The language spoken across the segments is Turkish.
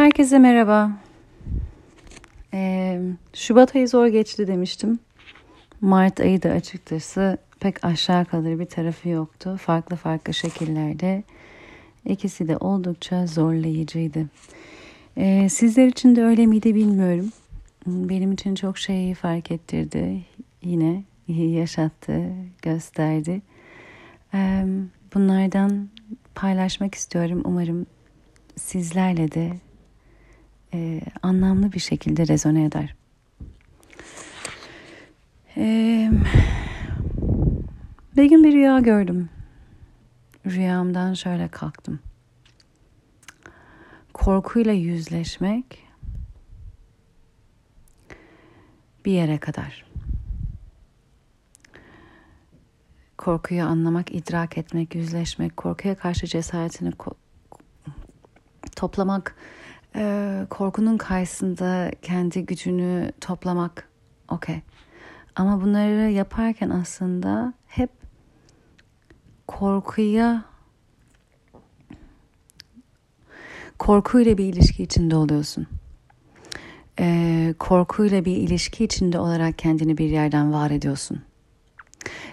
Herkese merhaba. Ee, Şubat ayı zor geçti demiştim. Mart ayı da açıkçası pek aşağı kalır bir tarafı yoktu. Farklı farklı şekillerde. İkisi de oldukça zorlayıcıydı. Ee, sizler için de öyle miydi bilmiyorum. Benim için çok şeyi fark ettirdi. Yine yaşattı, gösterdi. Ee, bunlardan paylaşmak istiyorum. Umarım sizlerle de e, anlamlı bir şekilde rezone eder. E, bir gün bir rüya gördüm. Rüyamdan şöyle kalktım. Korkuyla yüzleşmek bir yere kadar. Korkuyu anlamak, idrak etmek, yüzleşmek, korkuya karşı cesaretini toplamak, e, korkunun karşısında kendi gücünü toplamak okey. Ama bunları yaparken aslında hep korkuya korkuyla bir ilişki içinde oluyorsun. Ee, korkuyla bir ilişki içinde olarak kendini bir yerden var ediyorsun.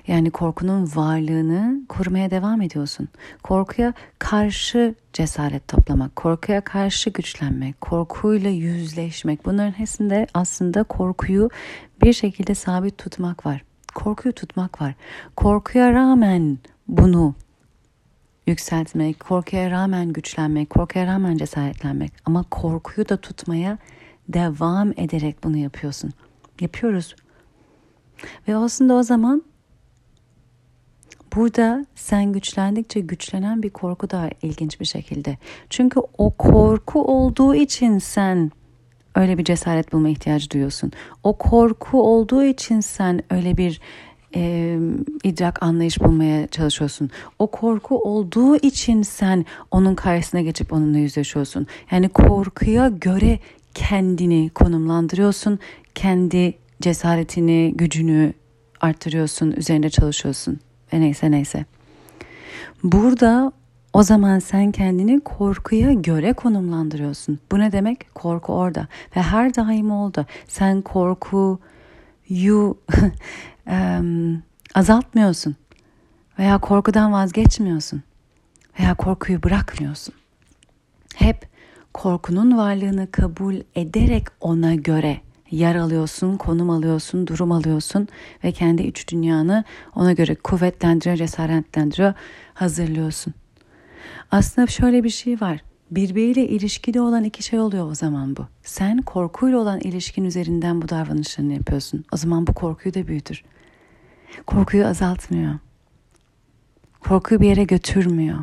Yani korkunun varlığını korumaya devam ediyorsun. Korkuya karşı cesaret toplamak, korkuya karşı güçlenmek, korkuyla yüzleşmek. Bunların hepsinde aslında korkuyu bir şekilde sabit tutmak var. Korkuyu tutmak var. Korkuya rağmen bunu yükseltmek, korkuya rağmen güçlenmek, korkuya rağmen cesaretlenmek. Ama korkuyu da tutmaya devam ederek bunu yapıyorsun. Yapıyoruz. Ve aslında o zaman Burada sen güçlendikçe güçlenen bir korku da ilginç bir şekilde. Çünkü o korku olduğu için sen öyle bir cesaret bulma ihtiyacı duyuyorsun. O korku olduğu için sen öyle bir e, idrak anlayış bulmaya çalışıyorsun. O korku olduğu için sen onun karşısına geçip onunla yüzleşiyorsun. Yani korkuya göre kendini konumlandırıyorsun. Kendi cesaretini, gücünü arttırıyorsun, üzerinde çalışıyorsun ve neyse neyse. Burada o zaman sen kendini korkuya göre konumlandırıyorsun. Bu ne demek? Korku orada ve her daim oldu. Sen korkuyu um, azaltmıyorsun veya korkudan vazgeçmiyorsun veya korkuyu bırakmıyorsun. Hep korkunun varlığını kabul ederek ona göre yer alıyorsun, konum alıyorsun, durum alıyorsun ve kendi iç dünyanı ona göre kuvvetlendiriyor, cesaretlendiriyor, hazırlıyorsun. Aslında şöyle bir şey var. Birbiriyle ilişkide olan iki şey oluyor o zaman bu. Sen korkuyla olan ilişkin üzerinden bu davranışlarını yapıyorsun. O zaman bu korkuyu da büyütür. Korkuyu azaltmıyor. Korkuyu bir yere götürmüyor.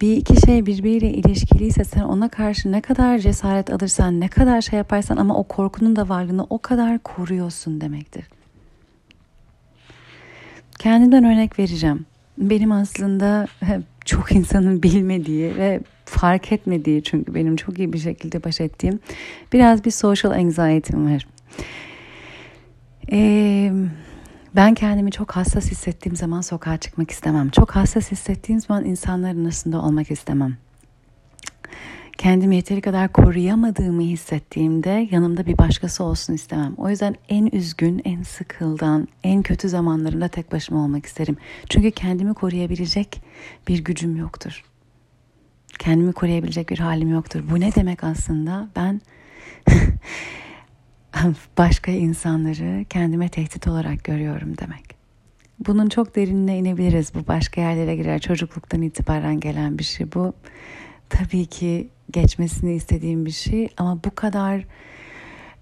Bir iki şey birbiriyle ilişkiliyse sen ona karşı ne kadar cesaret alırsan, ne kadar şey yaparsan ama o korkunun da varlığını o kadar koruyorsun demektir. Kendimden örnek vereceğim. Benim aslında çok insanın bilmediği ve fark etmediği çünkü benim çok iyi bir şekilde baş ettiğim biraz bir social anxiety'm var. Eee ben kendimi çok hassas hissettiğim zaman sokağa çıkmak istemem. Çok hassas hissettiğim zaman insanların arasında olmak istemem. Kendimi yeteri kadar koruyamadığımı hissettiğimde yanımda bir başkası olsun istemem. O yüzden en üzgün, en sıkıldan, en kötü zamanlarımda tek başıma olmak isterim. Çünkü kendimi koruyabilecek bir gücüm yoktur. Kendimi koruyabilecek bir halim yoktur. Bu ne demek aslında? Ben başka insanları kendime tehdit olarak görüyorum demek. Bunun çok derinine inebiliriz. Bu başka yerlere girer. Çocukluktan itibaren gelen bir şey bu. Tabii ki geçmesini istediğim bir şey ama bu kadar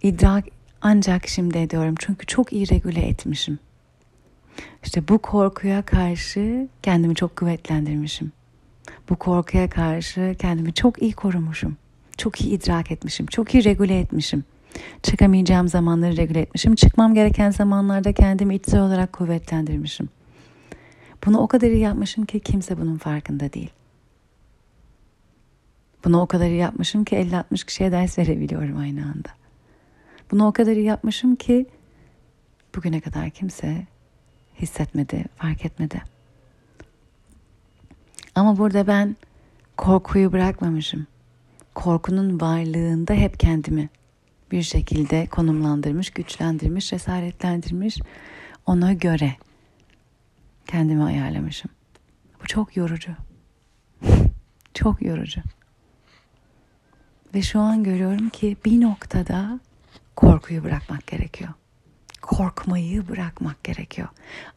idrak ancak şimdi ediyorum. Çünkü çok iyi regüle etmişim. İşte bu korkuya karşı kendimi çok kuvvetlendirmişim. Bu korkuya karşı kendimi çok iyi korumuşum. Çok iyi idrak etmişim. Çok iyi regüle etmişim. Çıkamayacağım zamanları regüle etmişim. Çıkmam gereken zamanlarda kendimi içsel olarak kuvvetlendirmişim. Bunu o kadar iyi yapmışım ki kimse bunun farkında değil. Bunu o kadar iyi yapmışım ki 50-60 kişiye ders verebiliyorum aynı anda. Bunu o kadar iyi yapmışım ki bugüne kadar kimse hissetmedi, fark etmedi. Ama burada ben korkuyu bırakmamışım. Korkunun varlığında hep kendimi bir şekilde konumlandırmış, güçlendirmiş, cesaretlendirmiş. Ona göre kendimi ayarlamışım. Bu çok yorucu. çok yorucu. Ve şu an görüyorum ki bir noktada korkuyu bırakmak gerekiyor. Korkmayı bırakmak gerekiyor.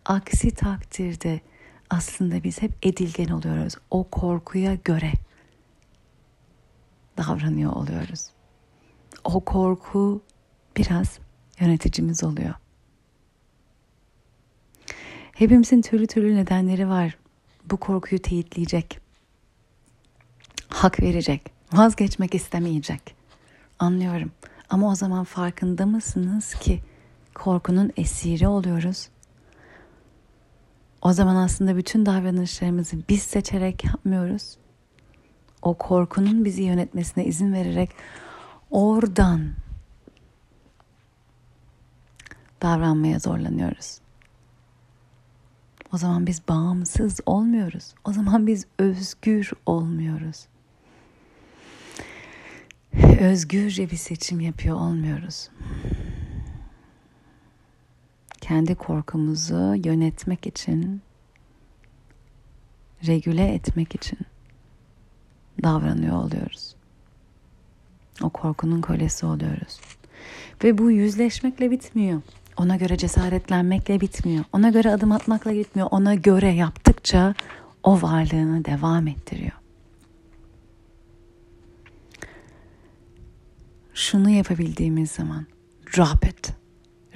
Aksi takdirde aslında biz hep edilgen oluyoruz. O korkuya göre davranıyor oluyoruz. O korku biraz yöneticimiz oluyor. Hepimizin türlü türlü nedenleri var. Bu korkuyu teyitleyecek. Hak verecek. Vazgeçmek istemeyecek. Anlıyorum. Ama o zaman farkında mısınız ki korkunun esiri oluyoruz? O zaman aslında bütün davranışlarımızı biz seçerek yapmıyoruz. O korkunun bizi yönetmesine izin vererek oradan davranmaya zorlanıyoruz. O zaman biz bağımsız olmuyoruz. O zaman biz özgür olmuyoruz. Özgürce bir seçim yapıyor olmuyoruz. Kendi korkumuzu yönetmek için, regüle etmek için davranıyor oluyoruz. O korkunun kölesi oluyoruz. Ve bu yüzleşmekle bitmiyor. Ona göre cesaretlenmekle bitmiyor. Ona göre adım atmakla bitmiyor. Ona göre yaptıkça o varlığını devam ettiriyor. Şunu yapabildiğimiz zaman drop it.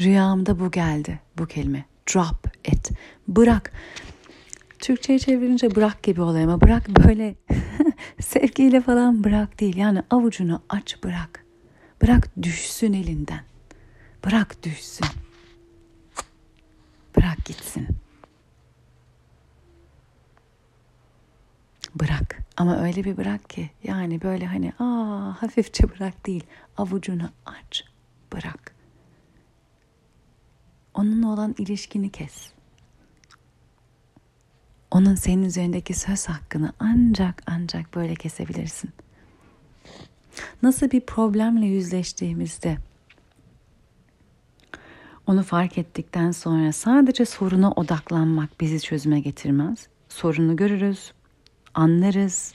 Rüyamda bu geldi bu kelime. Drop it. Bırak. Türkçe'ye çevirince bırak gibi oluyor ama bırak böyle sevgiyle falan bırak değil. Yani avucunu aç bırak. Bırak düşsün elinden. Bırak düşsün. Bırak gitsin. Bırak. Ama öyle bir bırak ki yani böyle hani aa hafifçe bırak değil. Avucunu aç. Bırak. Onunla olan ilişkini kes. Onun senin üzerindeki söz hakkını ancak ancak böyle kesebilirsin. Nasıl bir problemle yüzleştiğimizde onu fark ettikten sonra sadece soruna odaklanmak bizi çözüme getirmez. Sorunu görürüz, anlarız,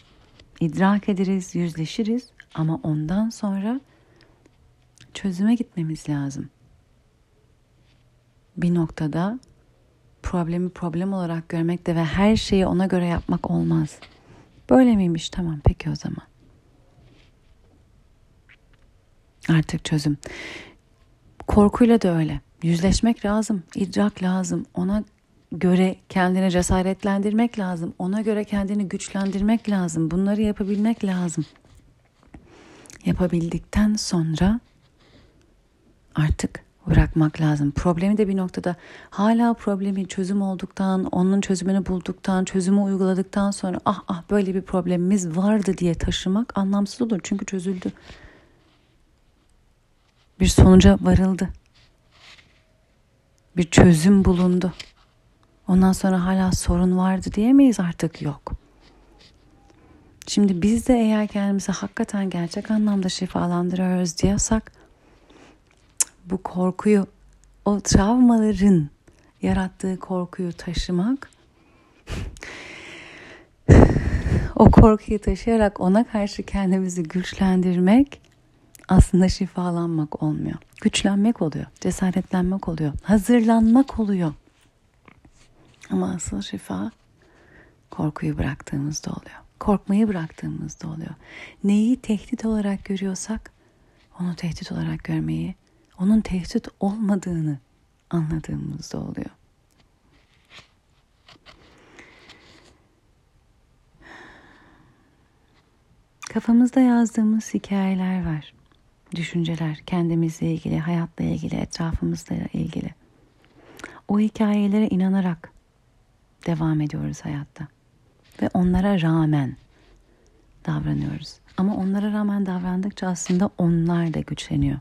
idrak ederiz, yüzleşiriz ama ondan sonra çözüme gitmemiz lazım. Bir noktada problemi problem olarak görmek de ve her şeyi ona göre yapmak olmaz. Böyle miymiş? Tamam peki o zaman. Artık çözüm. Korkuyla da öyle. Yüzleşmek lazım, idrak lazım. Ona göre kendini cesaretlendirmek lazım. Ona göre kendini güçlendirmek lazım. Bunları yapabilmek lazım. Yapabildikten sonra artık bırakmak lazım. Problemi de bir noktada hala problemi çözüm olduktan, onun çözümünü bulduktan, çözümü uyguladıktan sonra ah ah böyle bir problemimiz vardı diye taşımak anlamsız olur. Çünkü çözüldü. Bir sonuca varıldı. Bir çözüm bulundu. Ondan sonra hala sorun vardı diyemeyiz artık yok. Şimdi biz de eğer kendimizi hakikaten gerçek anlamda şifalandırıyoruz diyorsak bu korkuyu o travmaların yarattığı korkuyu taşımak o korkuyu taşıyarak ona karşı kendimizi güçlendirmek aslında şifalanmak olmuyor. Güçlenmek oluyor, cesaretlenmek oluyor, hazırlanmak oluyor. Ama asıl şifa korkuyu bıraktığımızda oluyor. Korkmayı bıraktığımızda oluyor. Neyi tehdit olarak görüyorsak onu tehdit olarak görmeyi, onun tehdit olmadığını anladığımızda oluyor. Kafamızda yazdığımız hikayeler var. Düşünceler, kendimizle ilgili, hayatla ilgili, etrafımızla ilgili. O hikayelere inanarak devam ediyoruz hayatta. Ve onlara rağmen davranıyoruz. Ama onlara rağmen davrandıkça aslında onlar da güçleniyor.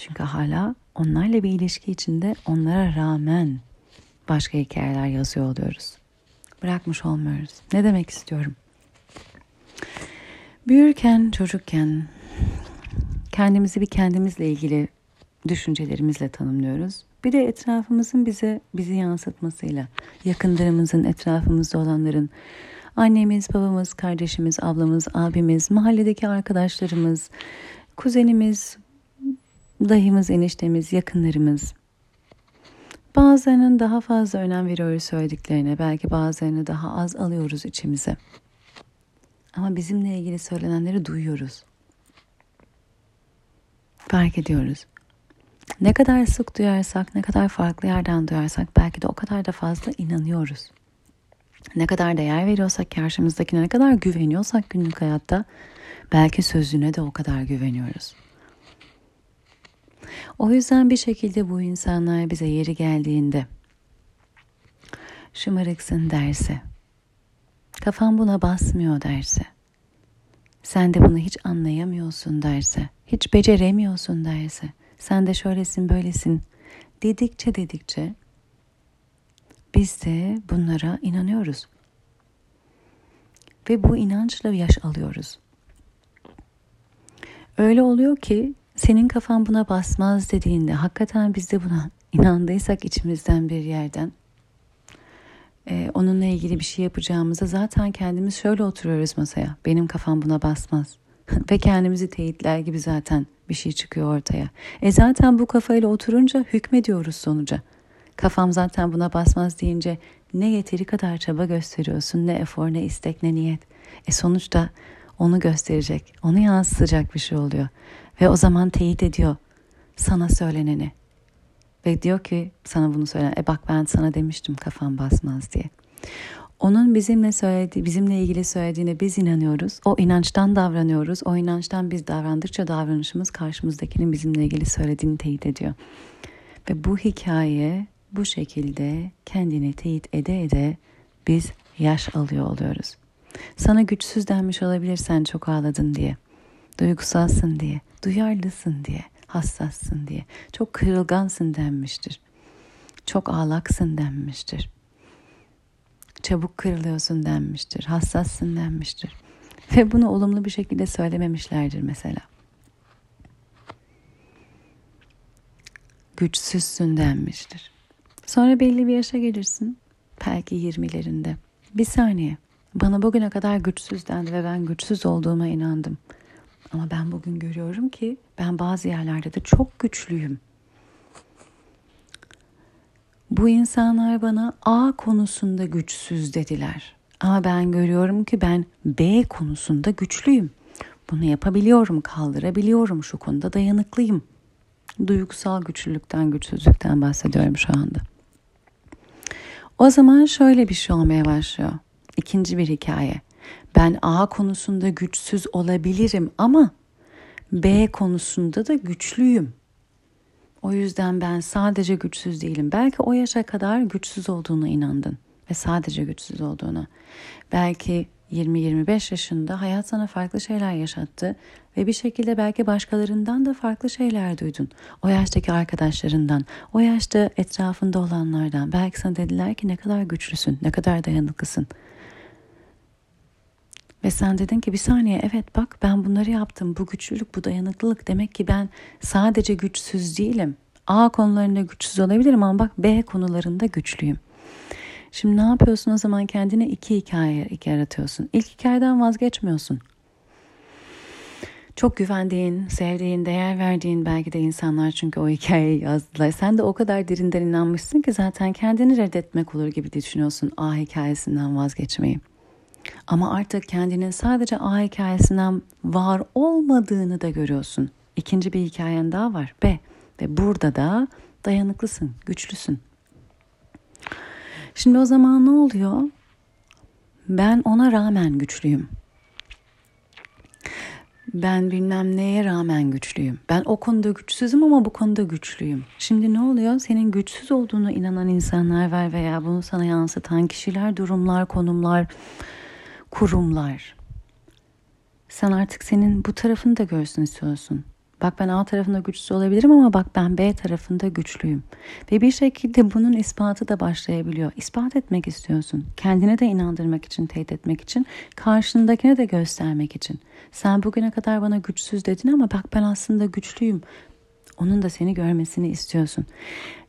Çünkü hala onlarla bir ilişki içinde onlara rağmen başka hikayeler yazıyor oluyoruz. bırakmış olmuyoruz. Ne demek istiyorum? Büyürken, çocukken kendimizi bir kendimizle ilgili düşüncelerimizle tanımlıyoruz. Bir de etrafımızın bize bizi yansıtmasıyla, yakınlarımızın, etrafımızda olanların, annemiz, babamız, kardeşimiz, ablamız, abimiz, mahalledeki arkadaşlarımız, kuzenimiz, dayımız, eniştemiz, yakınlarımız. Bazılarının daha fazla önem veriyoruz söylediklerine, belki bazılarını daha az alıyoruz içimize. Ama bizimle ilgili söylenenleri duyuyoruz. Fark ediyoruz. Ne kadar sık duyarsak, ne kadar farklı yerden duyarsak belki de o kadar da fazla inanıyoruz. Ne kadar değer veriyorsak karşımızdakine, ne kadar güveniyorsak günlük hayatta belki sözüne de o kadar güveniyoruz. O yüzden bir şekilde bu insanlar bize yeri geldiğinde şımarıksın derse, kafan buna basmıyor derse, sen de bunu hiç anlayamıyorsun derse, hiç beceremiyorsun derse, sen de şöylesin böylesin dedikçe dedikçe biz de bunlara inanıyoruz. Ve bu inançla yaş alıyoruz. Öyle oluyor ki senin kafan buna basmaz dediğinde hakikaten biz de buna inandıysak içimizden bir yerden e, onunla ilgili bir şey yapacağımızda zaten kendimiz şöyle oturuyoruz masaya. Benim kafam buna basmaz. Ve kendimizi teyitler gibi zaten bir şey çıkıyor ortaya. E zaten bu kafayla oturunca hükmediyoruz sonuca. Kafam zaten buna basmaz deyince ne yeteri kadar çaba gösteriyorsun, ne efor, ne istek, ne niyet. E sonuçta onu gösterecek, onu yansıtacak bir şey oluyor. Ve o zaman teyit ediyor sana söyleneni. Ve diyor ki sana bunu söylen. E bak ben sana demiştim kafam basmaz diye. Onun bizimle söylediği, bizimle ilgili söylediğine biz inanıyoruz. O inançtan davranıyoruz. O inançtan biz davrandıkça davranışımız karşımızdakinin bizimle ilgili söylediğini teyit ediyor. Ve bu hikaye bu şekilde kendini teyit ede ede biz yaş alıyor oluyoruz. Sana güçsüz denmiş olabilir sen çok ağladın diye. Duygusalsın diye, duyarlısın diye, hassassın diye. Çok kırılgansın denmiştir. Çok ağlaksın denmiştir çabuk kırılıyorsun denmiştir, hassassın denmiştir. Ve bunu olumlu bir şekilde söylememişlerdir mesela. Güçsüzsün denmiştir. Sonra belli bir yaşa gelirsin. Belki 20'lerinde. Bir saniye. Bana bugüne kadar güçsüz dendi ve ben güçsüz olduğuma inandım. Ama ben bugün görüyorum ki ben bazı yerlerde de çok güçlüyüm. Bu insanlar bana A konusunda güçsüz dediler. Ama ben görüyorum ki ben B konusunda güçlüyüm. Bunu yapabiliyorum, kaldırabiliyorum, şu konuda dayanıklıyım. Duygusal güçlülükten, güçsüzlükten bahsediyorum şu anda. O zaman şöyle bir şey olmaya başlıyor. İkinci bir hikaye. Ben A konusunda güçsüz olabilirim ama B konusunda da güçlüyüm. O yüzden ben sadece güçsüz değilim. Belki o yaşa kadar güçsüz olduğuna inandın ve sadece güçsüz olduğuna. Belki 20-25 yaşında hayat sana farklı şeyler yaşattı ve bir şekilde belki başkalarından da farklı şeyler duydun. O yaştaki arkadaşlarından, o yaşta etrafında olanlardan. Belki sana dediler ki ne kadar güçlüsün, ne kadar dayanıklısın. Ve sen dedin ki bir saniye evet bak ben bunları yaptım. Bu güçlülük, bu dayanıklılık demek ki ben sadece güçsüz değilim. A konularında güçsüz olabilirim ama bak B konularında güçlüyüm. Şimdi ne yapıyorsun o zaman kendine iki hikaye yaratıyorsun. İlk hikayeden vazgeçmiyorsun. Çok güvendiğin, sevdiğin, değer verdiğin belki de insanlar çünkü o hikayeyi yazdılar. Sen de o kadar derinden inanmışsın ki zaten kendini reddetmek olur gibi düşünüyorsun A hikayesinden vazgeçmeyi. Ama artık kendinin sadece A hikayesinden var olmadığını da görüyorsun. İkinci bir hikayen daha var B ve burada da dayanıklısın, güçlüsün. Şimdi o zaman ne oluyor? Ben ona rağmen güçlüyüm. Ben bilmem neye rağmen güçlüyüm. Ben o konuda güçsüzüm ama bu konuda güçlüyüm. Şimdi ne oluyor? Senin güçsüz olduğunu inanan insanlar var veya bunu sana yansıtan kişiler, durumlar, konumlar, kurumlar. Sen artık senin bu tarafını da görsün istiyorsun. Bak ben A tarafında güçsüz olabilirim ama bak ben B tarafında güçlüyüm. Ve bir şekilde bunun ispatı da başlayabiliyor. İspat etmek istiyorsun. Kendine de inandırmak için, teyit etmek için, karşındakine de göstermek için. Sen bugüne kadar bana güçsüz dedin ama bak ben aslında güçlüyüm. Onun da seni görmesini istiyorsun.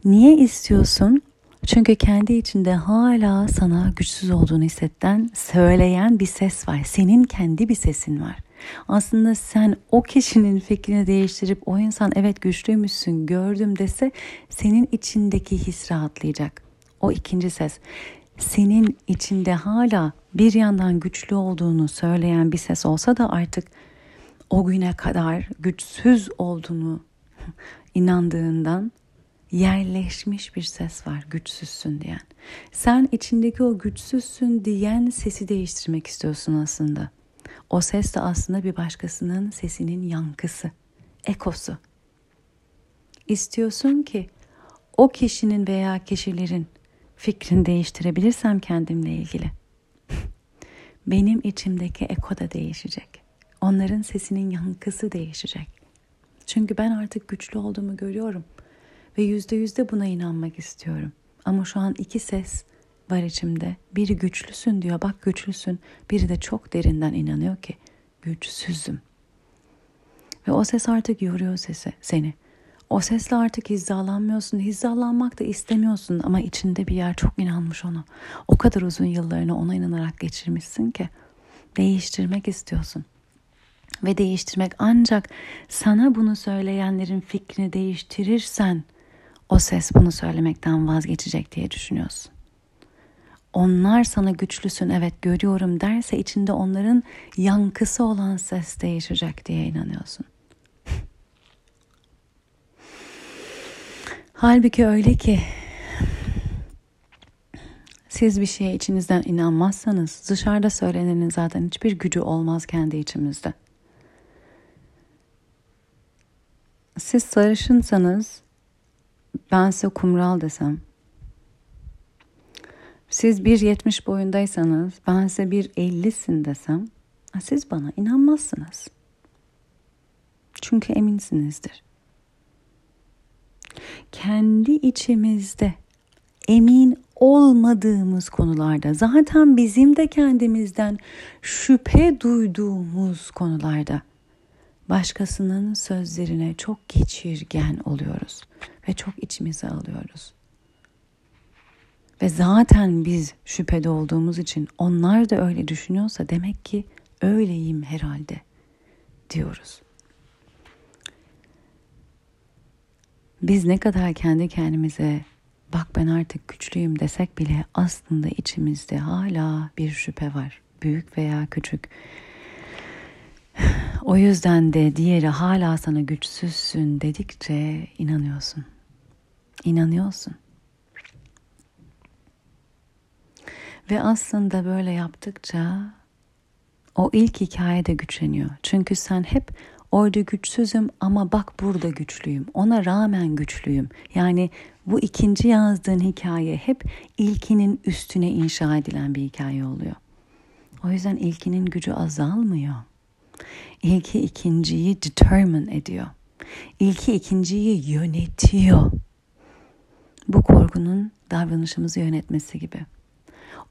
Niye istiyorsun? Çünkü kendi içinde hala sana güçsüz olduğunu hissetten, söyleyen bir ses var. Senin kendi bir sesin var. Aslında sen o kişinin fikrini değiştirip o insan evet güçlüymüşsün gördüm dese senin içindeki his rahatlayacak. O ikinci ses. Senin içinde hala bir yandan güçlü olduğunu söyleyen bir ses olsa da artık o güne kadar güçsüz olduğunu inandığından yerleşmiş bir ses var güçsüzsün diyen. Sen içindeki o güçsüzsün diyen sesi değiştirmek istiyorsun aslında. O ses de aslında bir başkasının sesinin yankısı, ekosu. İstiyorsun ki o kişinin veya kişilerin fikrini değiştirebilirsem kendimle ilgili. Benim içimdeki eko da değişecek. Onların sesinin yankısı değişecek. Çünkü ben artık güçlü olduğumu görüyorum ve yüzde yüzde buna inanmak istiyorum. Ama şu an iki ses var içimde. Biri güçlüsün diyor bak güçlüsün. Biri de çok derinden inanıyor ki güçsüzüm. Ve o ses artık yoruyor sesi, seni. O sesle artık hizalanmıyorsun. Hizalanmak da istemiyorsun ama içinde bir yer çok inanmış ona. O kadar uzun yıllarını ona inanarak geçirmişsin ki değiştirmek istiyorsun. Ve değiştirmek ancak sana bunu söyleyenlerin fikrini değiştirirsen o ses bunu söylemekten vazgeçecek diye düşünüyorsun onlar sana güçlüsün evet görüyorum derse içinde onların yankısı olan ses değişecek diye inanıyorsun. Halbuki öyle ki siz bir şeye içinizden inanmazsanız dışarıda söylenenin zaten hiçbir gücü olmaz kendi içimizde. Siz sarışınsanız ben size kumral desem siz 1.70 boyundaysanız ben size 1.50'sin desem siz bana inanmazsınız. Çünkü eminsinizdir. Kendi içimizde emin olmadığımız konularda zaten bizim de kendimizden şüphe duyduğumuz konularda başkasının sözlerine çok geçirgen oluyoruz ve çok içimize alıyoruz. Ve zaten biz şüphede olduğumuz için onlar da öyle düşünüyorsa demek ki öyleyim herhalde diyoruz. Biz ne kadar kendi kendimize bak ben artık güçlüyüm desek bile aslında içimizde hala bir şüphe var. Büyük veya küçük. O yüzden de diğeri hala sana güçsüzsün dedikçe inanıyorsun. İnanıyorsun. Ve aslında böyle yaptıkça o ilk hikaye de güçleniyor. Çünkü sen hep orada güçsüzüm ama bak burada güçlüyüm. Ona rağmen güçlüyüm. Yani bu ikinci yazdığın hikaye hep ilkinin üstüne inşa edilen bir hikaye oluyor. O yüzden ilkinin gücü azalmıyor. İlki ikinciyi determine ediyor. İlki ikinciyi yönetiyor. Bu korkunun davranışımızı yönetmesi gibi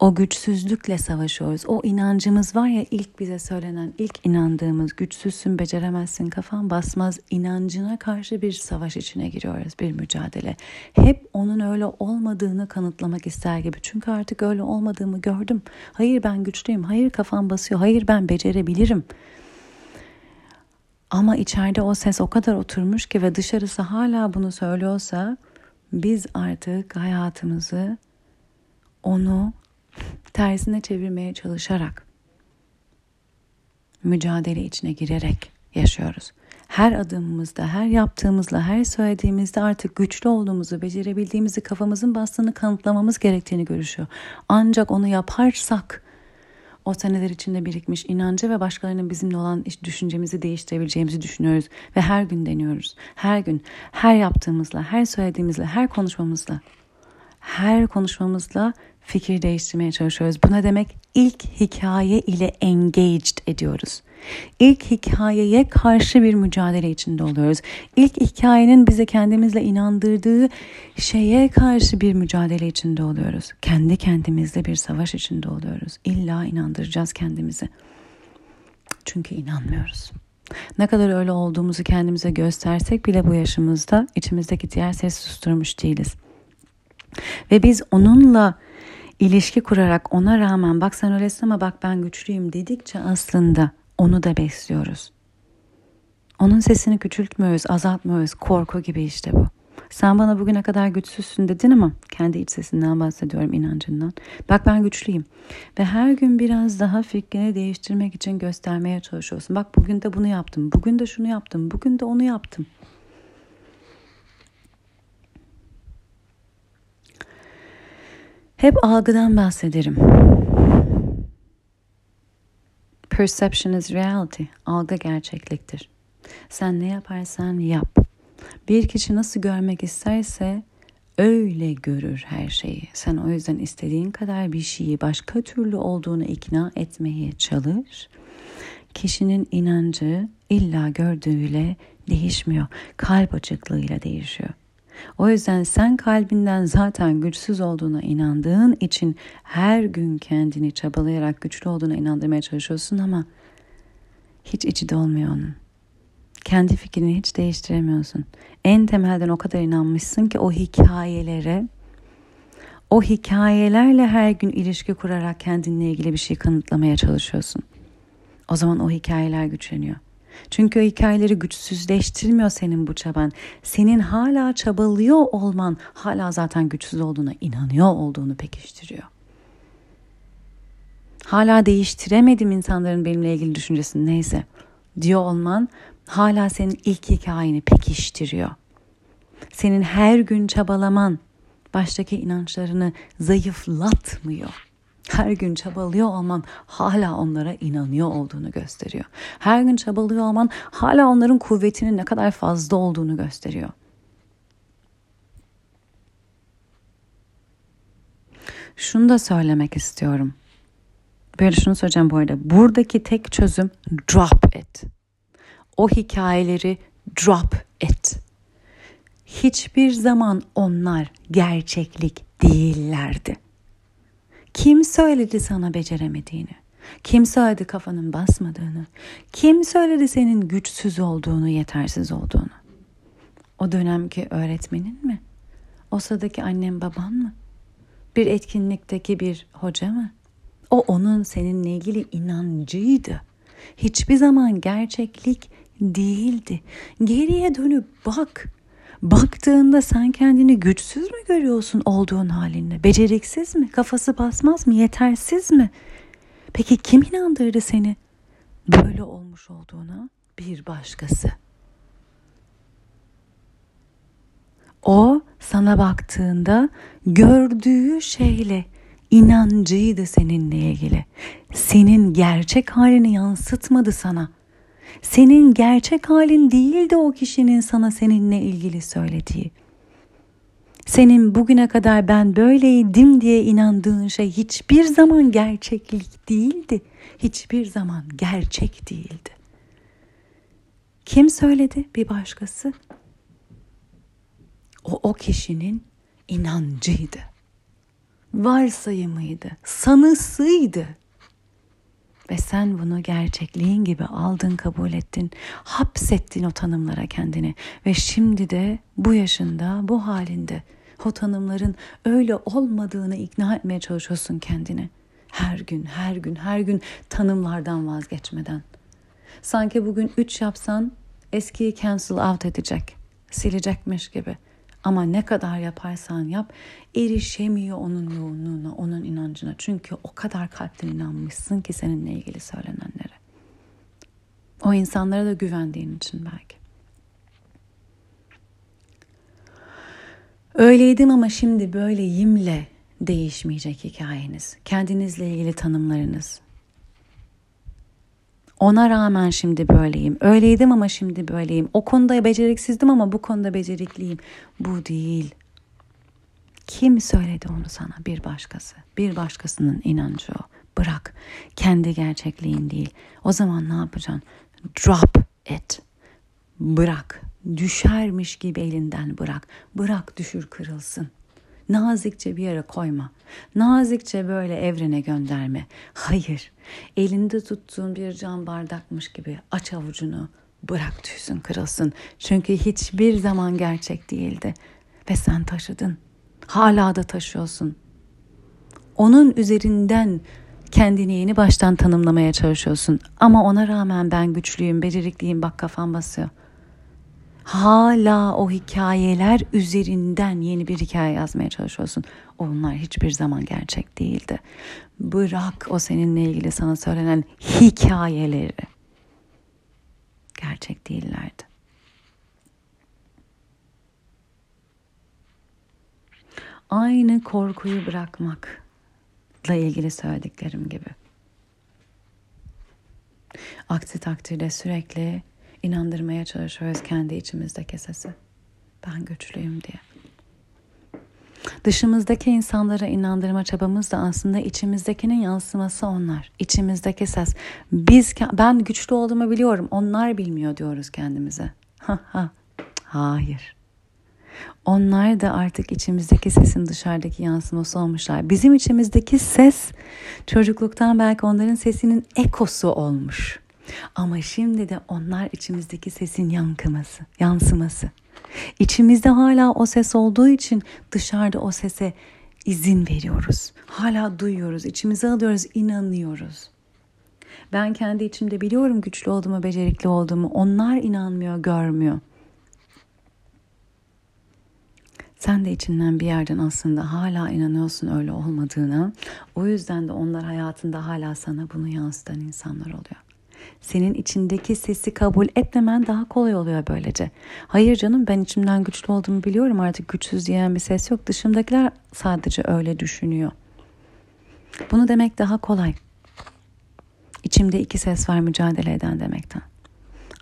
o güçsüzlükle savaşıyoruz. O inancımız var ya ilk bize söylenen, ilk inandığımız güçsüzsün, beceremezsin, kafan basmaz inancına karşı bir savaş içine giriyoruz, bir mücadele. Hep onun öyle olmadığını kanıtlamak ister gibi. Çünkü artık öyle olmadığımı gördüm. Hayır ben güçlüyüm, hayır kafam basıyor, hayır ben becerebilirim. Ama içeride o ses o kadar oturmuş ki ve dışarısı hala bunu söylüyorsa biz artık hayatımızı onu tersine çevirmeye çalışarak mücadele içine girerek yaşıyoruz. Her adımımızda, her yaptığımızla, her söylediğimizde artık güçlü olduğumuzu, becerebildiğimizi, kafamızın bastığını kanıtlamamız gerektiğini görüşüyor. Ancak onu yaparsak o seneler içinde birikmiş inancı ve başkalarının bizimle olan düşüncemizi değiştirebileceğimizi düşünüyoruz ve her gün deniyoruz. Her gün, her yaptığımızla, her söylediğimizle, her konuşmamızla, her konuşmamızla fikir değiştirmeye çalışıyoruz. Bu ne demek? İlk hikaye ile engaged ediyoruz. İlk hikayeye karşı bir mücadele içinde oluyoruz. İlk hikayenin bize kendimizle inandırdığı şeye karşı bir mücadele içinde oluyoruz. Kendi kendimizle bir savaş içinde oluyoruz. İlla inandıracağız kendimizi. Çünkü inanmıyoruz. Ne kadar öyle olduğumuzu kendimize göstersek bile bu yaşımızda içimizdeki diğer sesi susturmuş değiliz. Ve biz onunla ilişki kurarak ona rağmen bak sen öylesin ama bak ben güçlüyüm dedikçe aslında onu da besliyoruz. Onun sesini küçültmüyoruz, azaltmıyoruz. Korku gibi işte bu. Sen bana bugüne kadar güçsüzsün dedin ama kendi iç sesinden bahsediyorum inancından. Bak ben güçlüyüm. Ve her gün biraz daha fikrini değiştirmek için göstermeye çalışıyorsun. Bak bugün de bunu yaptım. Bugün de şunu yaptım. Bugün de onu yaptım. Hep algıdan bahsederim. Perception is reality. Algı gerçekliktir. Sen ne yaparsan yap. Bir kişi nasıl görmek isterse öyle görür her şeyi. Sen o yüzden istediğin kadar bir şeyi başka türlü olduğunu ikna etmeye çalış. Kişinin inancı illa gördüğüyle değişmiyor. Kalp açıklığıyla değişiyor. O yüzden sen kalbinden zaten güçsüz olduğuna inandığın için her gün kendini çabalayarak güçlü olduğuna inandırmaya çalışıyorsun ama hiç içi dolmuyor onun. Kendi fikrini hiç değiştiremiyorsun. En temelden o kadar inanmışsın ki o hikayelere o hikayelerle her gün ilişki kurarak kendinle ilgili bir şey kanıtlamaya çalışıyorsun. O zaman o hikayeler güçleniyor. Çünkü o hikayeleri güçsüzleştirmiyor senin bu çaban. Senin hala çabalıyor olman hala zaten güçsüz olduğuna inanıyor olduğunu pekiştiriyor. Hala değiştiremedim insanların benimle ilgili düşüncesini neyse diyor olman hala senin ilk hikayeni pekiştiriyor. Senin her gün çabalaman baştaki inançlarını zayıflatmıyor her gün çabalıyor olman hala onlara inanıyor olduğunu gösteriyor. Her gün çabalıyor olman hala onların kuvvetinin ne kadar fazla olduğunu gösteriyor. Şunu da söylemek istiyorum. Böyle şunu söyleyeceğim bu arada. Buradaki tek çözüm drop it. O hikayeleri drop it. Hiçbir zaman onlar gerçeklik değillerdi. Kim söyledi sana beceremediğini? Kim söyledi kafanın basmadığını? Kim söyledi senin güçsüz olduğunu, yetersiz olduğunu? O dönemki öğretmenin mi? O sıradaki annem baban mı? Bir etkinlikteki bir hoca mı? O onun seninle ilgili inancıydı. Hiçbir zaman gerçeklik değildi. Geriye dönüp bak. Baktığında sen kendini güçsüz mü görüyorsun olduğun halinde? Beceriksiz mi? Kafası basmaz mı? Yetersiz mi? Peki kim inandırdı seni böyle olmuş olduğuna? Bir başkası. O sana baktığında gördüğü şeyle inancıydı seninle ilgili. Senin gerçek halini yansıtmadı sana. Senin gerçek halin değildi o kişinin sana seninle ilgili söylediği. Senin bugüne kadar ben böyleydim diye inandığın şey hiçbir zaman gerçeklik değildi. Hiçbir zaman gerçek değildi. Kim söyledi? Bir başkası. O o kişinin inancıydı. Varsayımıydı, sanısıydı. Ve sen bunu gerçekliğin gibi aldın, kabul ettin, hapsettin o tanımlara kendini. Ve şimdi de bu yaşında, bu halinde o tanımların öyle olmadığını ikna etmeye çalışıyorsun kendini. Her gün, her gün, her gün tanımlardan vazgeçmeden. Sanki bugün üç yapsan eskiyi cancel out edecek, silecekmiş gibi.'' Ama ne kadar yaparsan yap erişemiyor onun yoğunluğuna, onun inancına. Çünkü o kadar kalpten inanmışsın ki seninle ilgili söylenenlere. O insanlara da güvendiğin için belki. Öyleydim ama şimdi böyleyimle değişmeyecek hikayeniz. Kendinizle ilgili tanımlarınız, ona rağmen şimdi böyleyim. Öyleydim ama şimdi böyleyim. O konuda beceriksizdim ama bu konuda becerikliyim. Bu değil. Kim söyledi onu sana? Bir başkası. Bir başkasının inancı o. Bırak. Kendi gerçekliğin değil. O zaman ne yapacaksın? Drop it. Bırak. Düşermiş gibi elinden bırak. Bırak düşür kırılsın. Nazikçe bir yere koyma. Nazikçe böyle evrene gönderme. Hayır. Elinde tuttuğun bir cam bardakmış gibi aç avucunu. Bırak düşsün kırılsın. Çünkü hiçbir zaman gerçek değildi. Ve sen taşıdın. Hala da taşıyorsun. Onun üzerinden kendini yeni baştan tanımlamaya çalışıyorsun. Ama ona rağmen ben güçlüyüm, becerikliyim bak kafam basıyor. Hala o hikayeler üzerinden yeni bir hikaye yazmaya çalışıyorsun. Onlar hiçbir zaman gerçek değildi. Bırak o seninle ilgili sana söylenen hikayeleri. Gerçek değillerdi. Aynı korkuyu bırakmakla ilgili söylediklerim gibi. Aksi takdirde sürekli inandırmaya çalışıyoruz kendi içimizdeki sesi. Ben güçlüyüm diye. Dışımızdaki insanlara inandırma çabamız da aslında içimizdekinin yansıması onlar. İçimizdeki ses. Biz ben güçlü olduğumu biliyorum. Onlar bilmiyor diyoruz kendimize. Hayır. Onlar da artık içimizdeki sesin dışarıdaki yansıması olmuşlar. Bizim içimizdeki ses çocukluktan belki onların sesinin ekosu olmuş. Ama şimdi de onlar içimizdeki sesin yankıması, yansıması. İçimizde hala o ses olduğu için dışarıda o sese izin veriyoruz. Hala duyuyoruz, içimize alıyoruz, inanıyoruz. Ben kendi içimde biliyorum güçlü olduğumu, becerikli olduğumu. Onlar inanmıyor, görmüyor. Sen de içinden bir yerden aslında hala inanıyorsun öyle olmadığına. O yüzden de onlar hayatında hala sana bunu yansıtan insanlar oluyor. Senin içindeki sesi kabul etmemen daha kolay oluyor böylece. Hayır canım ben içimden güçlü olduğumu biliyorum artık güçsüz diyen bir ses yok. Dışımdakiler sadece öyle düşünüyor. Bunu demek daha kolay. İçimde iki ses var mücadele eden demekten.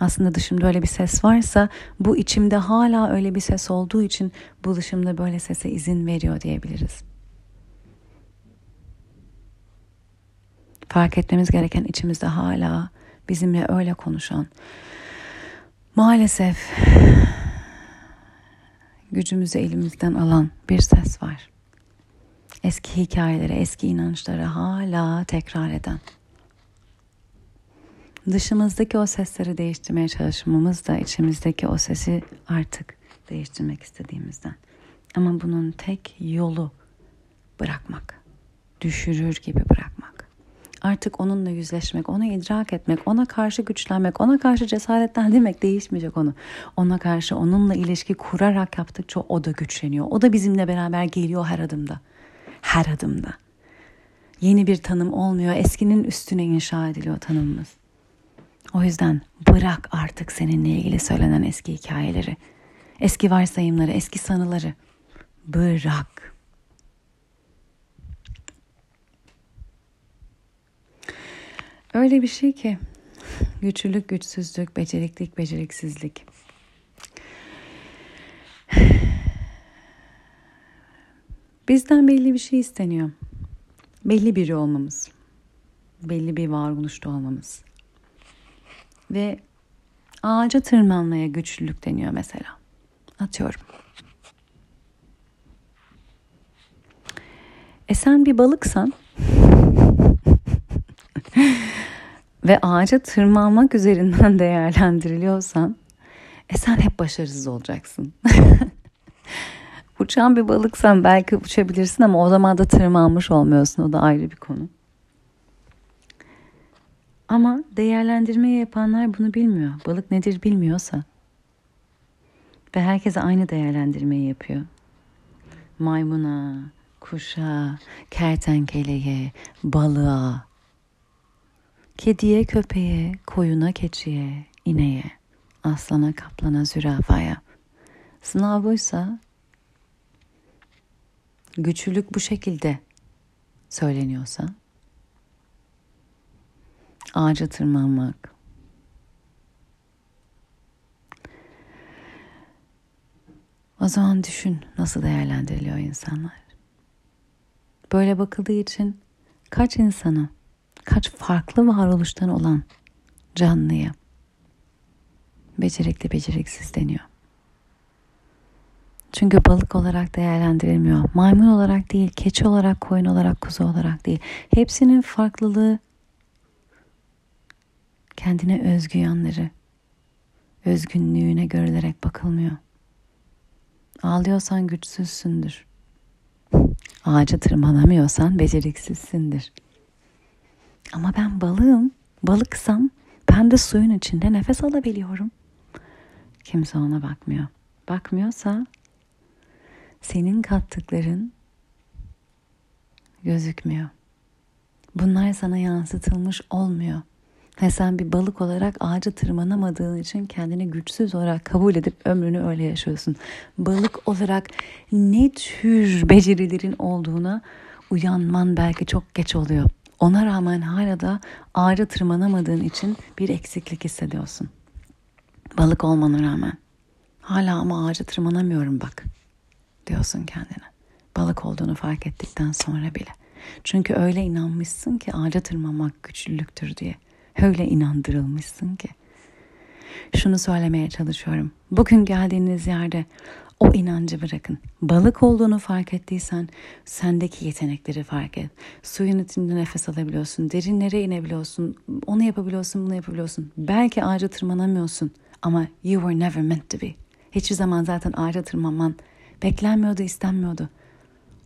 Aslında dışımda öyle bir ses varsa bu içimde hala öyle bir ses olduğu için bu dışımda böyle sese izin veriyor diyebiliriz. Fark etmemiz gereken içimizde hala bizimle öyle konuşan. Maalesef gücümüzü elimizden alan bir ses var. Eski hikayeleri, eski inançları hala tekrar eden. Dışımızdaki o sesleri değiştirmeye çalışmamız da içimizdeki o sesi artık değiştirmek istediğimizden. Ama bunun tek yolu bırakmak. Düşürür gibi bırakmak. Artık onunla yüzleşmek, onu idrak etmek, ona karşı güçlenmek, ona karşı cesaretlendirmek değişmeyecek onu. Ona karşı onunla ilişki kurarak yaptıkça o da güçleniyor. O da bizimle beraber geliyor her adımda. Her adımda. Yeni bir tanım olmuyor. Eskinin üstüne inşa ediliyor tanımımız. O yüzden bırak artık seninle ilgili söylenen eski hikayeleri. Eski varsayımları, eski sanıları. Bırak. Öyle bir şey ki güçlülük, güçsüzlük, beceriklik, beceriksizlik. Bizden belli bir şey isteniyor. Belli biri olmamız. Belli bir varoluşta olmamız. Ve ağaca tırmanmaya güçlülük deniyor mesela. Atıyorum. E sen bir balıksan ve ağaca tırmanmak üzerinden değerlendiriliyorsan e sen hep başarısız olacaksın. Uçan bir balıksan belki uçabilirsin ama o zaman da tırmanmış olmuyorsun. O da ayrı bir konu. Ama değerlendirmeyi yapanlar bunu bilmiyor. Balık nedir bilmiyorsa. Ve herkese aynı değerlendirmeyi yapıyor. Maymuna, kuşa, kertenkeleye, balığa, Kediye, köpeğe, koyuna, keçiye, ineğe, aslana, kaplana, zürafaya. Sınav buysa güçlülük bu şekilde söyleniyorsa ağaca tırmanmak o zaman düşün nasıl değerlendiriliyor insanlar. Böyle bakıldığı için kaç insana birkaç farklı varoluştan olan canlıya becerikli beceriksiz deniyor. Çünkü balık olarak değerlendirilmiyor. Maymun olarak değil, keçi olarak, koyun olarak, kuzu olarak değil. Hepsinin farklılığı kendine özgü yanları, özgünlüğüne görülerek bakılmıyor. Ağlıyorsan güçsüzsündür. Ağaca tırmanamıyorsan beceriksizsindir. Ama ben balığım. Balıksam ben de suyun içinde nefes alabiliyorum. Kimse ona bakmıyor. Bakmıyorsa senin kattıkların gözükmüyor. Bunlar sana yansıtılmış olmuyor. Ve sen bir balık olarak ağaca tırmanamadığın için kendini güçsüz olarak kabul edip ömrünü öyle yaşıyorsun. Balık olarak ne tür becerilerin olduğuna uyanman belki çok geç oluyor. Ona rağmen hala da ağaca tırmanamadığın için bir eksiklik hissediyorsun. Balık olmana rağmen. Hala ama ağaca tırmanamıyorum bak diyorsun kendine. Balık olduğunu fark ettikten sonra bile. Çünkü öyle inanmışsın ki ağaca tırmanmak güçlülüktür diye. Öyle inandırılmışsın ki. Şunu söylemeye çalışıyorum. Bugün geldiğiniz yerde o inancı bırakın. Balık olduğunu fark ettiysen sendeki yetenekleri fark et. Suyun içinde nefes alabiliyorsun. Derinlere inebiliyorsun. Onu yapabiliyorsun, bunu yapabiliyorsun. Belki ağaca tırmanamıyorsun ama you were never meant to be. Hiçbir zaman zaten ağaca tırmanman beklenmiyordu, istenmiyordu.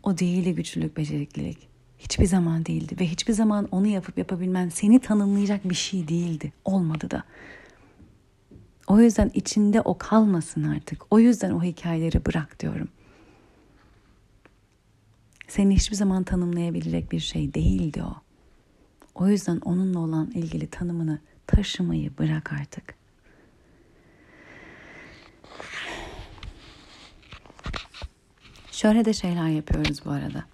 O değildi güçlülük, beceriklilik. Hiçbir zaman değildi ve hiçbir zaman onu yapıp yapabilmen seni tanımlayacak bir şey değildi. Olmadı da. O yüzden içinde o kalmasın artık. O yüzden o hikayeleri bırak diyorum. Seni hiçbir zaman tanımlayabilecek bir şey değildi o. O yüzden onunla olan ilgili tanımını taşımayı bırak artık. Şöyle de şeyler yapıyoruz bu arada.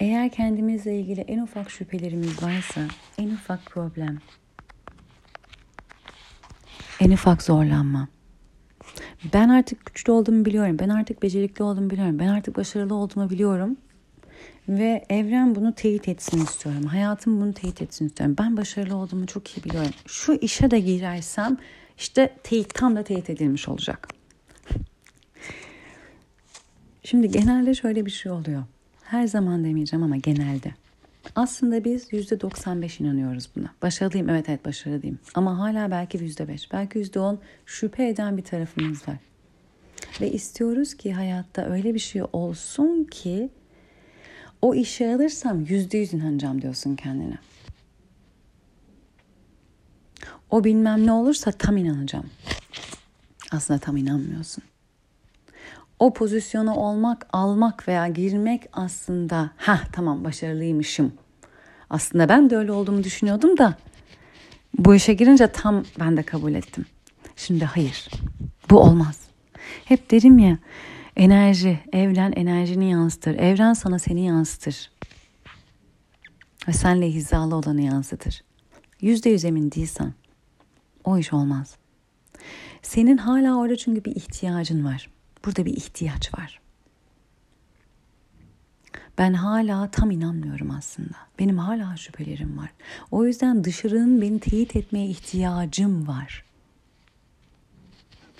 Eğer kendimizle ilgili en ufak şüphelerimiz varsa, en ufak problem, en ufak zorlanma. Ben artık güçlü olduğumu biliyorum. Ben artık becerikli olduğumu biliyorum. Ben artık başarılı olduğumu biliyorum. Ve evren bunu teyit etsin istiyorum. Hayatım bunu teyit etsin istiyorum. Ben başarılı olduğumu çok iyi biliyorum. Şu işe de girersem işte teyit tam da teyit edilmiş olacak. Şimdi genelde şöyle bir şey oluyor. Her zaman demeyeceğim ama genelde. Aslında biz yüzde 95 inanıyoruz buna. Başarılıyım evet evet başarılıyım. Ama hala belki yüzde 5 belki yüzde 10 şüphe eden bir tarafımız var. Ve istiyoruz ki hayatta öyle bir şey olsun ki o işe alırsam yüzde yüz inanacağım diyorsun kendine. O bilmem ne olursa tam inanacağım. Aslında tam inanmıyorsun o pozisyona olmak, almak veya girmek aslında ha tamam başarılıymışım. Aslında ben de öyle olduğumu düşünüyordum da bu işe girince tam ben de kabul ettim. Şimdi hayır. Bu olmaz. Hep derim ya enerji, evren enerjini yansıtır. Evren sana seni yansıtır. Ve senle hizalı olanı yansıtır. Yüzde yüz emin değilsen o iş olmaz. Senin hala orada çünkü bir ihtiyacın var. Burada bir ihtiyaç var. Ben hala tam inanmıyorum aslında. Benim hala şüphelerim var. O yüzden dışarının beni teyit etmeye ihtiyacım var.